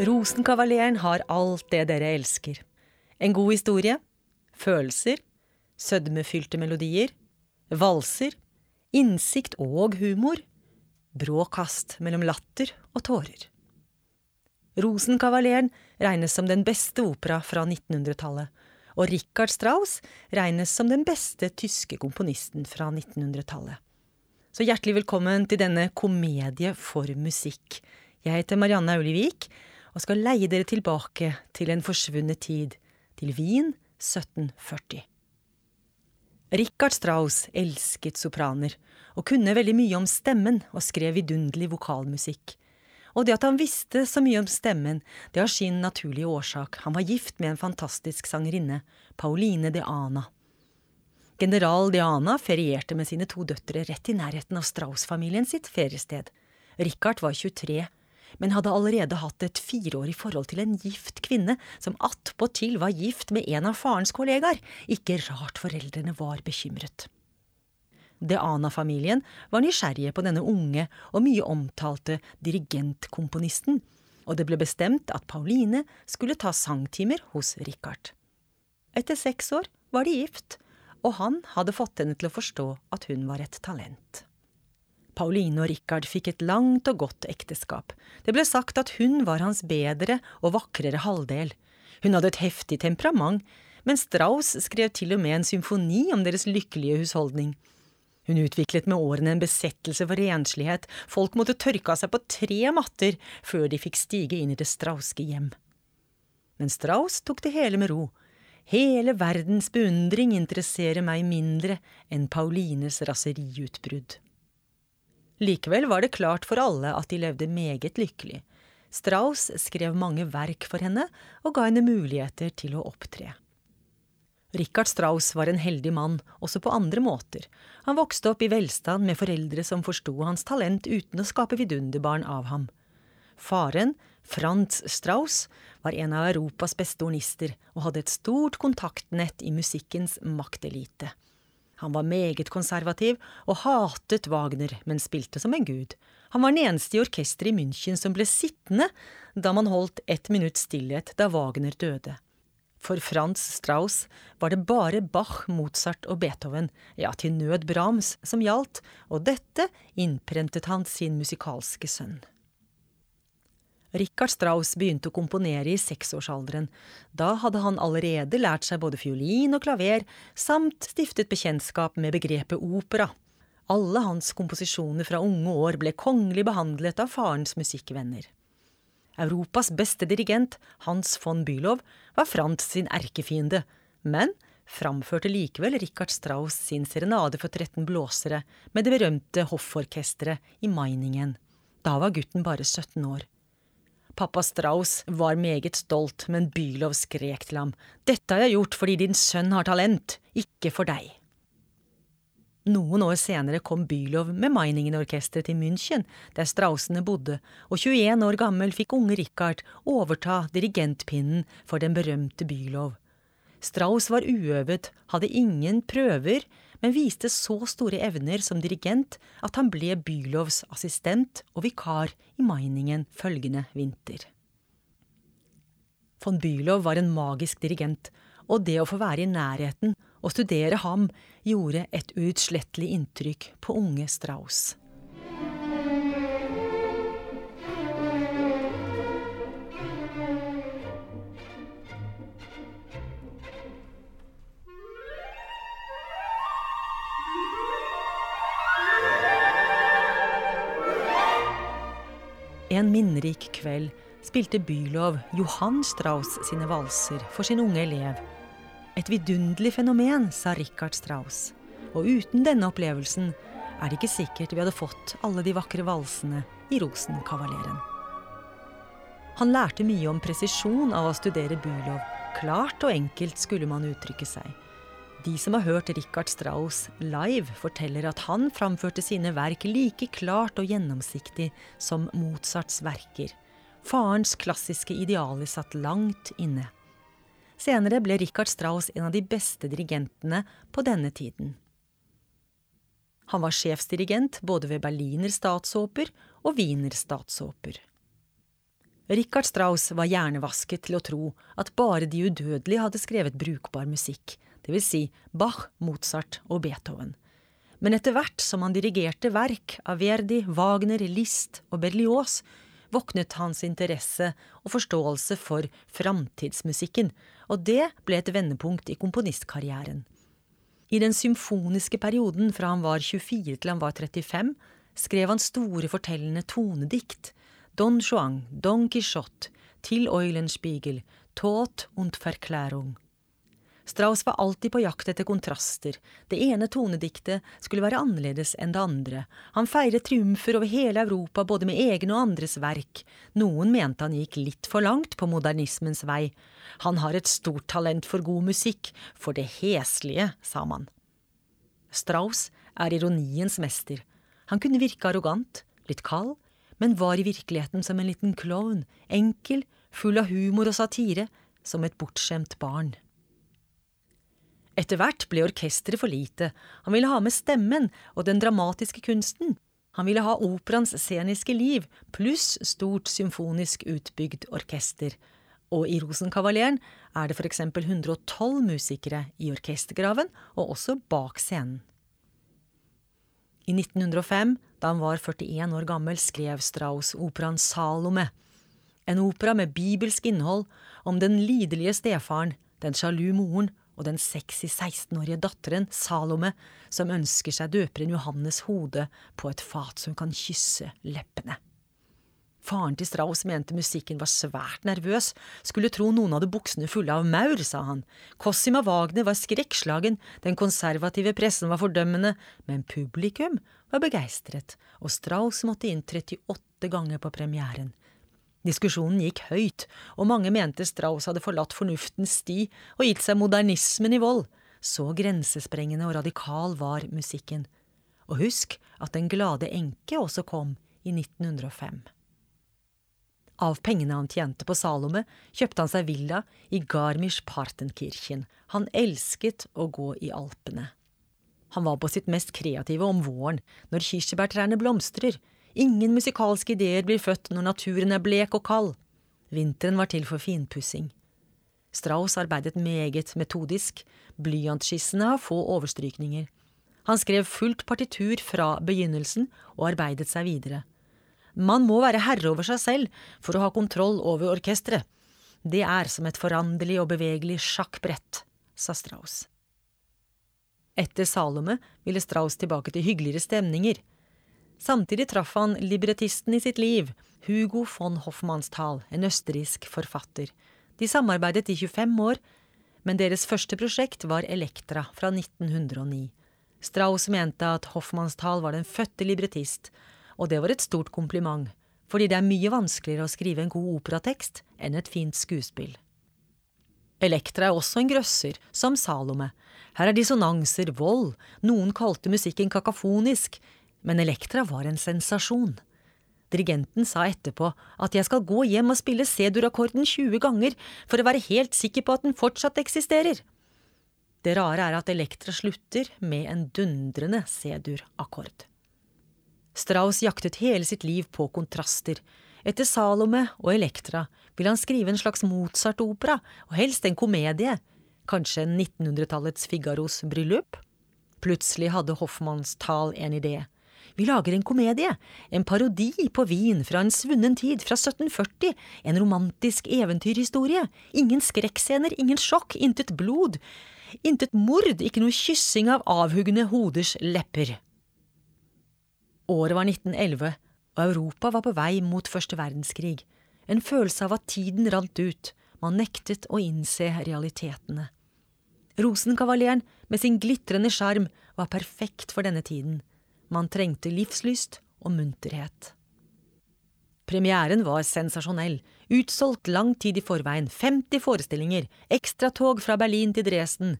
Rosenkavaleren har alt det dere elsker. En god historie, følelser, sødmefylte melodier, valser, innsikt og humor, brå kast mellom latter og tårer. Rosenkavaleren regnes som den beste opera fra 1900-tallet, og Richard Strauss regnes som den beste tyske komponisten fra 1900-tallet. Så hjertelig velkommen til denne komedie for musikk. Jeg heter Marianne Aulivik og skal leie dere tilbake til en forsvunnet tid, til Wien 1740. Richard Strauss elsket sopraner, og kunne veldig mye om stemmen og skrev vidunderlig vokalmusikk. Og det at han visste så mye om stemmen, det har sin naturlige årsak. Han var gift med en fantastisk sangerinne, Pauline de Ana. General de Ana ferierte med sine to døtre rett i nærheten av Strauss-familien sitt feriested. Richard var 23, men hadde allerede hatt et fireårig forhold til en gift kvinne, som attpåtil var gift med en av farens kollegaer. Ikke rart foreldrene var bekymret. De Ana-familien var nysgjerrige på denne unge og mye omtalte dirigentkomponisten, og det ble bestemt at Pauline skulle ta sangtimer hos Richard. Etter seks år var de gift, og han hadde fått henne til å forstå at hun var et talent. Pauline og Richard fikk et langt og godt ekteskap. Det ble sagt at hun var hans bedre og vakrere halvdel. Hun hadde et heftig temperament, men Strauss skrev til og med en symfoni om deres lykkelige husholdning. Hun utviklet med årene en besettelse for renslighet, folk måtte tørke av seg på tre matter før de fikk stige inn i det strauske hjem. Men Strauss tok det hele med ro. Hele verdens beundring interesserer meg mindre enn Paulines raseriutbrudd. Likevel var det klart for alle at de levde meget lykkelig. Strauss skrev mange verk for henne og ga henne muligheter til å opptre. Richard Strauss var en heldig mann, også på andre måter. Han vokste opp i velstand med foreldre som forsto hans talent uten å skape vidunderbarn av ham. Faren, Franz Strauss, var en av Europas beste ornister og hadde et stort kontaktnett i musikkens maktelite. Han var meget konservativ og hatet Wagner, men spilte som en gud. Han var den eneste i orkesteret i München som ble sittende da man holdt ett minutts stillhet da Wagner døde. For Frans Strauss var det bare Bach, Mozart og Beethoven, ja, til nød Brahms, som gjaldt, og dette innprentet han sin musikalske sønn. Richard Strauss begynte å komponere i seksårsalderen. Da hadde han allerede lært seg både fiolin og klaver, samt stiftet bekjentskap med begrepet opera. Alle hans komposisjoner fra unge år ble kongelig behandlet av farens musikkvenner. Europas beste dirigent, Hans von Bülow, var Frans sin erkefiende, men framførte likevel Richard Strauss sin serenade for 13 blåsere med det berømte hofforkesteret i Meiningen. Da var gutten bare 17 år. Pappa Strauss var meget stolt, men Bylov skrek til ham, Dette har jeg gjort fordi din sønn har talent, ikke for deg. Noen år senere kom Bylov med Meiningen-orkesteret til München, der Straussene bodde, og 21 år gammel fikk unge Richard overta dirigentpinnen for den berømte Bylov. Strauss var uøvet, hadde ingen prøver, men viste så store evner som dirigent at han ble Bülows assistent og vikar i Meiningen følgende vinter. Von Bülow var en magisk dirigent, og det å få være i nærheten og studere ham gjorde et uutslettelig inntrykk på unge Strauss. Spilte Bylov Johan Strauss sine valser for sin unge elev et vidunderlig fenomen, sa Richard Strauss. Og uten denne opplevelsen er det ikke sikkert vi hadde fått alle de vakre valsene i Rosenkavaleren. Han lærte mye om presisjon av å studere Bylov. Klart og enkelt skulle man uttrykke seg. De som har hørt Richard Strauss live, forteller at han framførte sine verk like klart og gjennomsiktig som Mozarts verker. Farens klassiske idealer satt langt inne. Senere ble Richard Strauss en av de beste dirigentene på denne tiden. Han var sjefsdirigent både ved Berliner statsoper og Wiener statsoper. Richard Strauss var hjernevasket til å tro at bare de udødelige hadde skrevet brukbar musikk, vil si Bach, Mozart og Beethoven. Men etter hvert som han dirigerte verk av Verdi, Wagner, Liszt og Berlioz, våknet hans interesse og forståelse for framtidsmusikken, og det ble et vendepunkt i komponistkarrieren. I den symfoniske perioden fra han var 24 til han var 35, skrev han store fortellende tonedikt, Don Juan, Don Quijote, Til Eulenspiegel, Tåt und Verklärung. Strauss var alltid på jakt etter kontraster, det ene tonediktet skulle være annerledes enn det andre, han feiret triumfer over hele Europa både med egne og andres verk, noen mente han gikk litt for langt på modernismens vei, han har et stort talent for god musikk, for det heslige, sa man. Strauss er ironiens mester, han kunne virke arrogant, litt kald, men var i virkeligheten som en liten klovn, enkel, full av humor og satire, som et bortskjemt barn. Etter hvert ble orkesteret for lite, han ville ha med stemmen og den dramatiske kunsten. Han ville ha operaens sceniske liv, pluss stort symfonisk utbygd orkester. Og i Rosenkavaleren er det eksempel 112 musikere i orkestergraven, og også bak scenen. I 1905, da han var 41 år gammel, skrev Strauss operaen Salome. En opera med bibelsk innhold om den liderlige stefaren, den sjalu moren og den sexy 16-årige datteren, Salome, som ønsker seg døperen Johannes hode på et fat hun kan kysse leppene. Faren til Strauss mente musikken var svært nervøs, skulle tro noen hadde buksene fulle av maur, sa han. Cosima Wagner var skrekkslagen, den konservative pressen var fordømmende, men publikum var begeistret, og Strauss måtte inn 38 ganger på premieren. Diskusjonen gikk høyt, og mange mente Strauss hadde forlatt fornuftens sti og gitt seg modernismen i vold. Så grensesprengende og radikal var musikken. Og husk at Den glade enke også kom i 1905. Av pengene han tjente på Salome, kjøpte han seg villa i Garmisch-Partenkirchen. Han elsket å gå i Alpene. Han var på sitt mest kreative om våren, når kirsebærtrærne blomstrer, Ingen musikalske ideer blir født når naturen er blek og kald. Vinteren var til for finpussing. Strauss arbeidet meget metodisk, blyantskissene har få overstrykninger. Han skrev fullt partitur fra begynnelsen og arbeidet seg videre. Man må være herre over seg selv for å ha kontroll over orkesteret. Det er som et foranderlig og bevegelig sjakkbrett, sa Strauss. Etter Salome ville Strauss tilbake til hyggeligere stemninger. Samtidig traff han librettisten i sitt liv, Hugo von Hoffmannsthal, en østerriksk forfatter. De samarbeidet i 25 år, men deres første prosjekt var Elektra fra 1909. Strauss mente at Hoffmannsthal var den fødte librettist, og det var et stort kompliment, fordi det er mye vanskeligere å skrive en god operatekst enn et fint skuespill. Elektra er også en grøsser, som Salome. Her er dissonanser, vold, noen kalte musikken kakafonisk, men Elektra var en sensasjon. Dirigenten sa etterpå at jeg skal gå hjem og spille C-dur-akkorden 20 ganger for å være helt sikker på at den fortsatt eksisterer. Det rare er at Elektra slutter med en dundrende C-dur-akkord. Strauss jaktet hele sitt liv på kontraster. Etter Salome og Elektra ville han skrive en slags Mozart-opera, og helst en komedie, kanskje 1900-tallets Figaros bryllup? Plutselig hadde Hoffmanns Tal en idé. Vi lager en komedie, en parodi på vin fra en svunnen tid, fra 1740, en romantisk eventyrhistorie. Ingen skrekkscener, ingen sjokk, intet blod. Intet mord, ikke noe kyssing av avhuggende hoders lepper. Året var 1911, og Europa var på vei mot første verdenskrig. En følelse av at tiden rant ut, man nektet å innse realitetene. Rosenkavaleren med sin glitrende sjarm var perfekt for denne tiden. Man trengte livslyst og munterhet. Premieren var sensasjonell, utsolgt lang tid i forveien, 50 forestillinger, ekstratog fra Berlin til Dresden.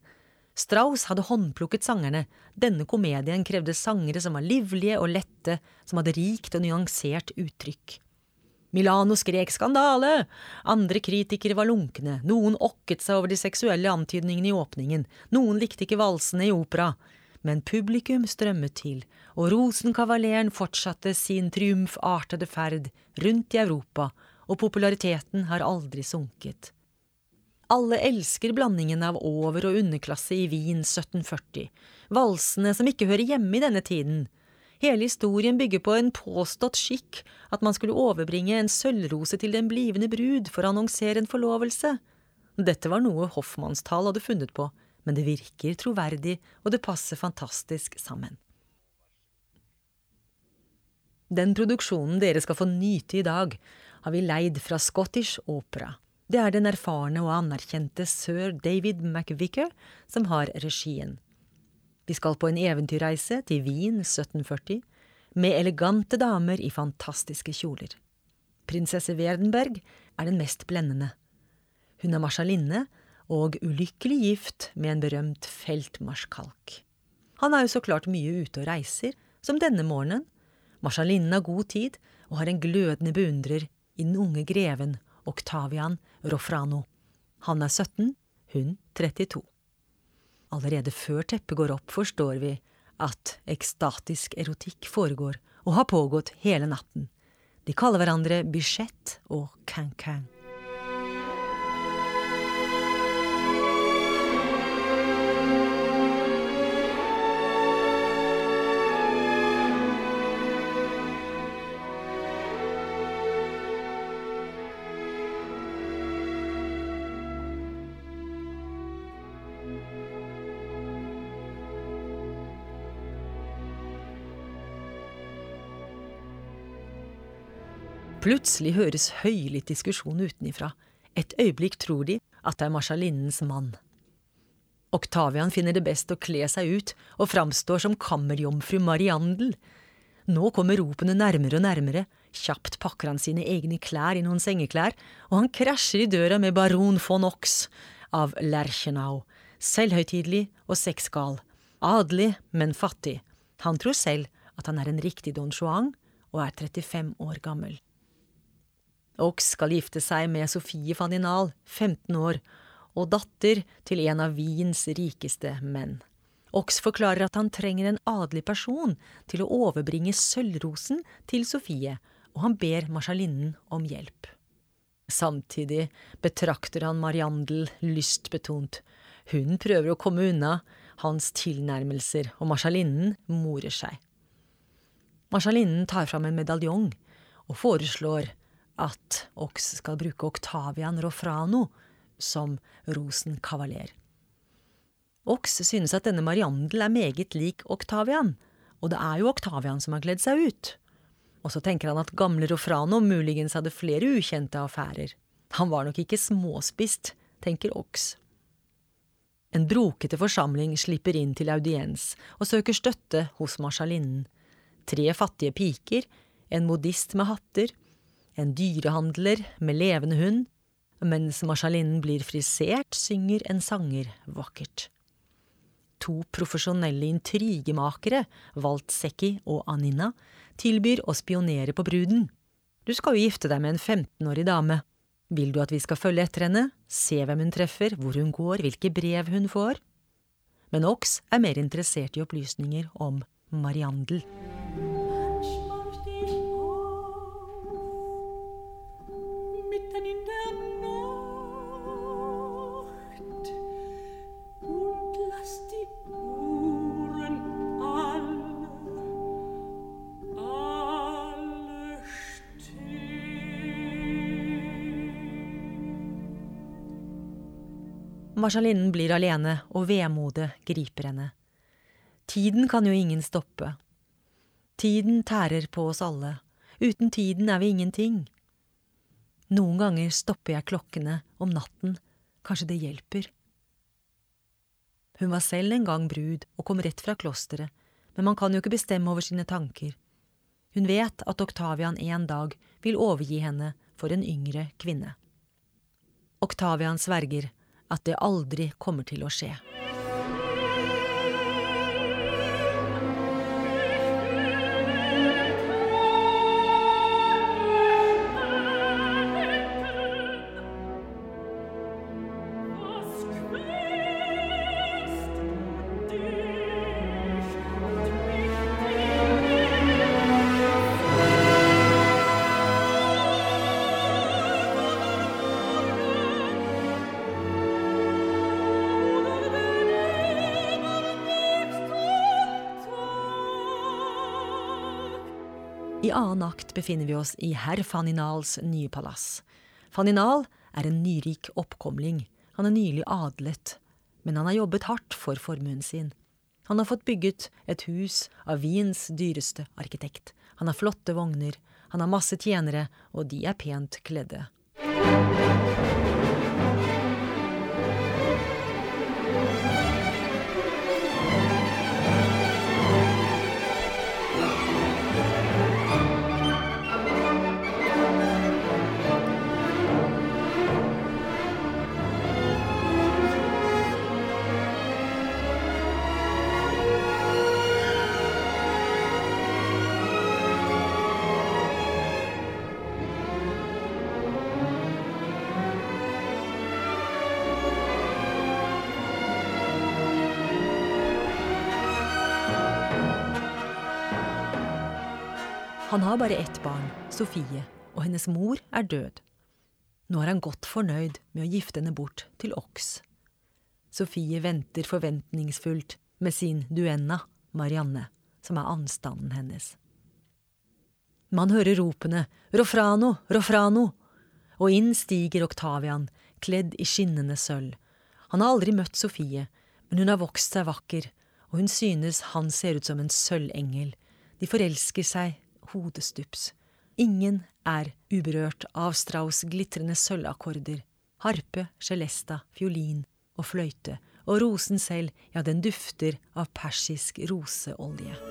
Strauss hadde håndplukket sangerne, denne komedien krevde sangere som var livlige og lette, som hadde rikt og nyansert uttrykk. Milano skrek skandale, andre kritikere var lunkne, noen okket seg over de seksuelle antydningene i åpningen, noen likte ikke valsene i opera, men publikum strømmet til, og Rosenkavaleren fortsatte sin triumfartede ferd rundt i Europa og populariteten har aldri sunket. Alle elsker blandingen av over- og underklasse i Wien 1740, valsene som ikke hører hjemme i denne tiden. Hele historien bygger på en påstått skikk, at man skulle overbringe en sølvrose til den blivende brud for å annonsere en forlovelse. Dette var noe hoffmannstal hadde funnet på, men det virker troverdig, og det passer fantastisk sammen. Den produksjonen dere skal få nyte i dag, har vi leid fra Scottish Opera. Det er den erfarne og anerkjente sir David McVicker som har regien. Vi skal på en eventyrreise til Wien 1740, med elegante damer i fantastiske kjoler. Prinsesse Werdenberg er den mest blendende. Hun er marsalinne og ulykkelig gift med en berømt feltmarskalk. Han er jo så klart mye ute og reiser, som denne morgenen. Marsalinnen har god tid og har en glødende beundrer i den unge greven Octavian Rofrano. Han er 17, hun 32. Allerede før teppet går opp, forstår vi at ekstatisk erotikk foregår og har pågått hele natten. De kaller hverandre Bichette og Can-Can. Plutselig høres høylytt diskusjon utenifra. Et øyeblikk tror de at det er marsjalinnens mann. Oktavian finner det best å kle seg ut og framstår som kammerjomfru Mariandel. Nå kommer ropene nærmere og nærmere, kjapt pakker han sine egne klær i noen sengeklær, og han krasjer i døra med baron von Ox av Lerchenau, selvhøytidelig og sexgal, adelig, men fattig. Han tror selv at han er en riktig don Juan og er 35 år gammel. Ox skal gifte seg med Sofie Faninal, 15 år, og datter til en av Wiens rikeste menn. Ox forklarer at han trenger en adelig person til å overbringe sølvrosen til Sofie, og han ber marsjalinnen om hjelp. Samtidig betrakter han Mariandel lystbetont. Hun prøver å komme unna hans tilnærmelser, og marsjalinnen morer seg. Marsjalinnen tar fram en medaljong og foreslår at Ox skal bruke Octavian Rofrano som rosenkavaler. Ox synes at denne Mariandel er meget lik Octavian, og det er jo Octavian som har kledd seg ut. Og så tenker han at gamle Rofrano muligens hadde flere ukjente affærer. Han var nok ikke småspist, tenker Ox. En brokete forsamling slipper inn til audiens og søker støtte hos marsjalinnen. Tre fattige piker, en modist med hatter en dyrehandler med levende hund, mens marsjalinnen blir frisert, synger en sanger vakkert. To profesjonelle intrigemakere, Valtseki og Anina, tilbyr å spionere på bruden. Du skal jo gifte deg med en 15-årig dame. Vil du at vi skal følge etter henne, se hvem hun treffer, hvor hun går, hvilke brev hun får? Men Ox er mer interessert i opplysninger om Mariandel. Marshalinnen blir alene, og vemodet griper henne. Tiden kan jo ingen stoppe. Tiden tærer på oss alle. Uten tiden er vi ingenting. Noen ganger stopper jeg klokkene om natten, kanskje det hjelper. Hun var selv en gang brud og kom rett fra klosteret, men man kan jo ikke bestemme over sine tanker. Hun vet at Oktavian en dag vil overgi henne for en yngre kvinne. Oktavian sverger at det aldri kommer til å skje. I annen akt befinner vi oss i herr Faninals nye palass. Faninal er en nyrik oppkomling. Han er nylig adlet, men han har jobbet hardt for formuen sin. Han har fått bygget et hus av Wiens dyreste arkitekt. Han har flotte vogner, han har masse tjenere, og de er pent kledde. Han har bare ett barn, Sofie, og hennes mor er død. Nå er han godt fornøyd med å gifte henne bort til Ox. Sofie venter forventningsfullt med sin duenna, Marianne, som er anstanden hennes. Man hører ropene Rofrano, Rofrano, og inn stiger Oktavian, kledd i skinnende sølv. Han har aldri møtt Sofie, men hun har vokst seg vakker, og hun synes han ser ut som en sølvengel. De forelsker seg hodestups. Ingen er uberørt av Strauss' glitrende sølvakkorder, harpe, celesta, fiolin og fløyte, og rosen selv, ja, den dufter av persisk roseolje.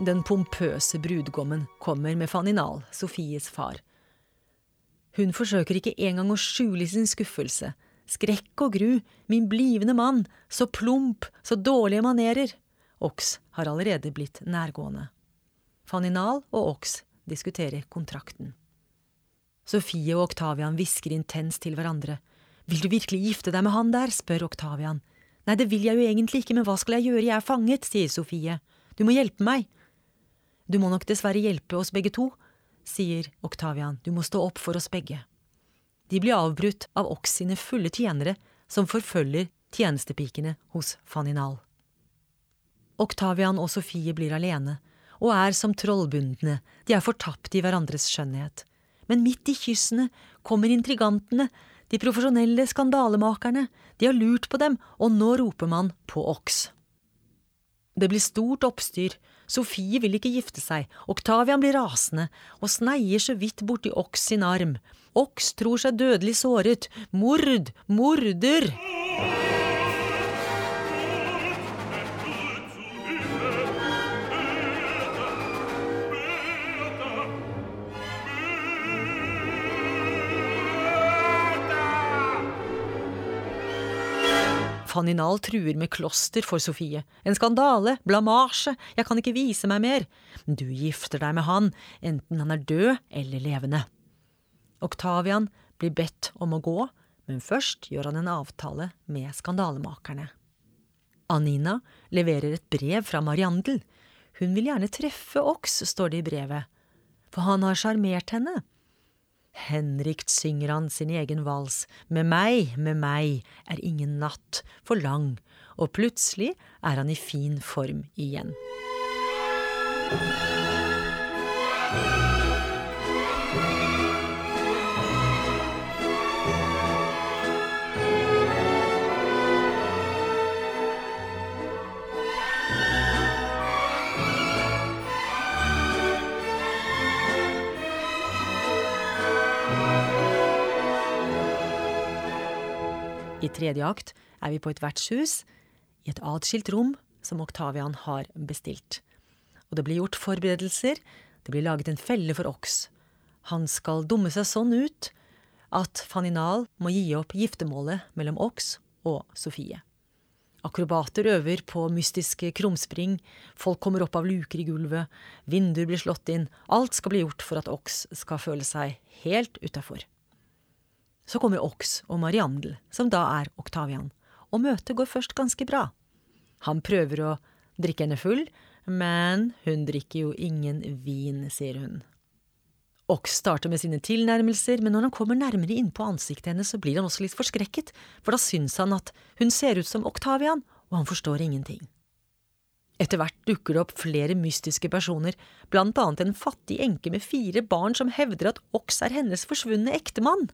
Den pompøse brudgommen kommer med Faninal, Sofies far. Hun forsøker ikke engang å skjule sin skuffelse. Skrekk og gru, min blivende mann, så plump, så dårlige manerer. Ox har allerede blitt nærgående. Faninal og Ox diskuterer kontrakten. Sofie og Oktavian hvisker intenst til hverandre. Vil du virkelig gifte deg med han der? spør Oktavian. Nei, det vil jeg jo egentlig ikke, men hva skal jeg gjøre, jeg er fanget, sier Sofie. Du må hjelpe meg. Du må nok dessverre hjelpe oss begge to, sier Oktavian, du må stå opp for oss begge. De blir avbrutt av Ox sine fulle tjenere, som forfølger tjenestepikene hos Faninal. Oktavian og Sofie blir alene, og er som trollbundne, de er fortapt i hverandres skjønnhet. Men midt i kyssene kommer intrigantene, de profesjonelle skandalemakerne, de har lurt på dem, og nå roper man på Ox. Det blir stort oppstyr, Sofie vil ikke gifte seg, Oktavian blir rasende og sneier så vidt borti Ox sin arm. Ox tror seg dødelig såret. Mord! Morder! Faninal truer med kloster for Sofie. En skandale, blamasje, jeg kan ikke vise meg mer. Du gifter deg med han, enten han er død eller levende. Oktavian blir bedt om å gå, men først gjør han en avtale med skandalemakerne. Anina leverer et brev fra Mariandel. Hun vil gjerne treffe Ox, står det i brevet, for han har sjarmert henne. Henrikt synger han sin egen vals, Med meg, med meg er ingen natt for lang, og plutselig er han i fin form igjen. Tredje akt er vi på et vertshus, i et atskilt rom som Oktavian har bestilt. og det blir gjort forberedelser, det blir laget en felle for Ox. Han skal dumme seg sånn ut at Faninal må gi opp giftermålet mellom Ox og Sofie. Akrobater øver på mystiske krumspring, folk kommer opp av luker i gulvet, vinduer blir slått inn, alt skal bli gjort for at Ox skal føle seg helt utafor. Så kommer Ox og Mariandel, som da er Oktavian, og møtet går først ganske bra. Han prøver å drikke henne full, men hun drikker jo ingen vin, sier hun. Ox starter med sine tilnærmelser, men når han kommer nærmere innpå ansiktet hennes, så blir han også litt forskrekket, for da syns han at hun ser ut som Oktavian, og han forstår ingenting. Etter hvert dukker det opp flere mystiske personer, blant annet en fattig enke med fire barn som hevder at Ox er hennes forsvunne ektemann.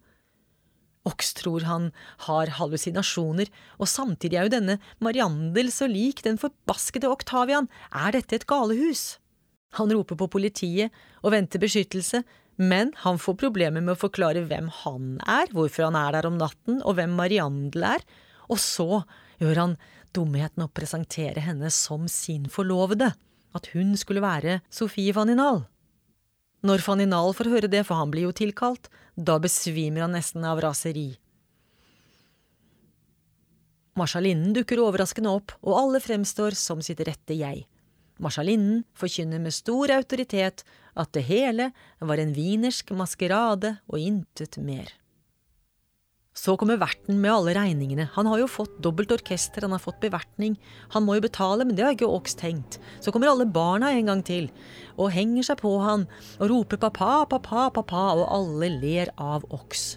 Ox tror han har hallusinasjoner, og samtidig er jo denne Mariandel så lik den forbaskede Oktavian, er dette et galehus? Han roper på politiet og venter beskyttelse, men han får problemer med å forklare hvem han er, hvorfor han er der om natten, og hvem Mariandel er, og så gjør han dumheten å presentere henne som sin forlovede, at hun skulle være Sofie Faninal. Når Faninal får høre det, for han blir jo tilkalt, da besvimer han nesten av raseri. Marshalinnen dukker overraskende opp, og alle fremstår som sitt rette jeg. Marshalinnen forkynner med stor autoritet at det hele var en wienersk maskerade og intet mer. Så kommer verten med alle regningene, han har jo fått dobbelt orkester, han har fått bevertning, han må jo betale, men det har ikke Ox tenkt. Så kommer alle barna en gang til, og henger seg på han, og roper pappa, pappa, pappa, og alle ler av Ox.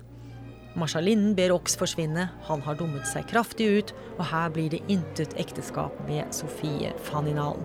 Marshalinnen ber Ox forsvinne, han har dummet seg kraftig ut, og her blir det intet ekteskap med Sofie Faninal.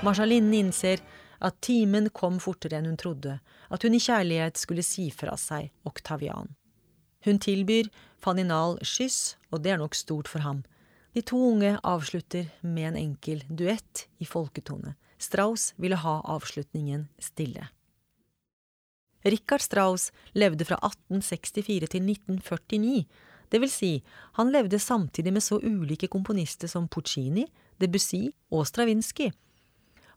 Marshalinnen innser at timen kom fortere enn hun trodde, at hun i kjærlighet skulle si fra seg Oktavian. Hun tilbyr Faninal skyss, og det er nok stort for ham. De to unge avslutter med en enkel duett i folketone. Strauss ville ha avslutningen stille. Richard Strauss levde fra 1864 til 1949, det vil si, han levde samtidig med så ulike komponister som Puccini, Debussy og Stravinskij.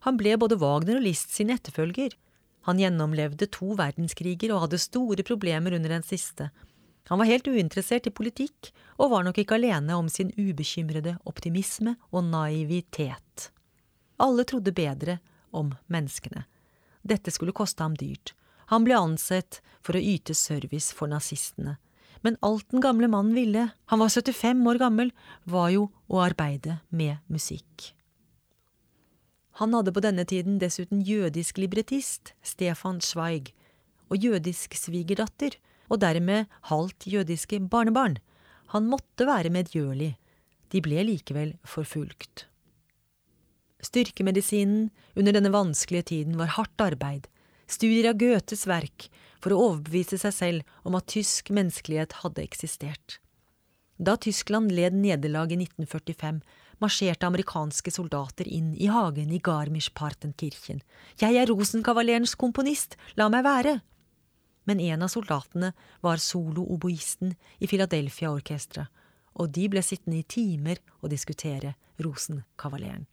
Han ble både Wagner og Liszt sin etterfølger. Han gjennomlevde to verdenskriger og hadde store problemer under den siste. Han var helt uinteressert i politikk, og var nok ikke alene om sin ubekymrede optimisme og naivitet. Alle trodde bedre om menneskene. Dette skulle koste ham dyrt. Han ble ansett for å yte service for nazistene. Men alt den gamle mannen ville, han var 75 år gammel, var jo å arbeide med musikk. Han hadde på denne tiden dessuten jødisk librettist, Stefan Zweig, og jødisk svigerdatter, og dermed halvt jødiske barnebarn. Han måtte være medgjørlig. De ble likevel forfulgt. Styrkemedisinen under denne vanskelige tiden var hardt arbeid, studier av Goethes verk for å overbevise seg selv om at tysk menneskelighet hadde eksistert. Da Tyskland led nederlag i 1945, marsjerte amerikanske soldater inn i hagen i Garmisch-Partenkirchen. Jeg er Rosenkavalerens komponist, la meg være! Men en av soldatene var solooboisten i Philadelphia-orkesteret, og de ble sittende i timer og diskutere Rosenkavaleren.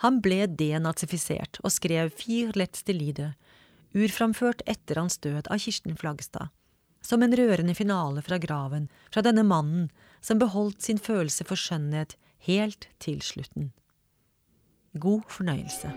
Han ble denazifisert og skrev Vier letzte Lieder, urframført etter hans død av Kirsten Flagstad som en rørende finale fra graven, fra denne mannen som beholdt sin følelse for skjønnhet helt til slutten. God fornøyelse.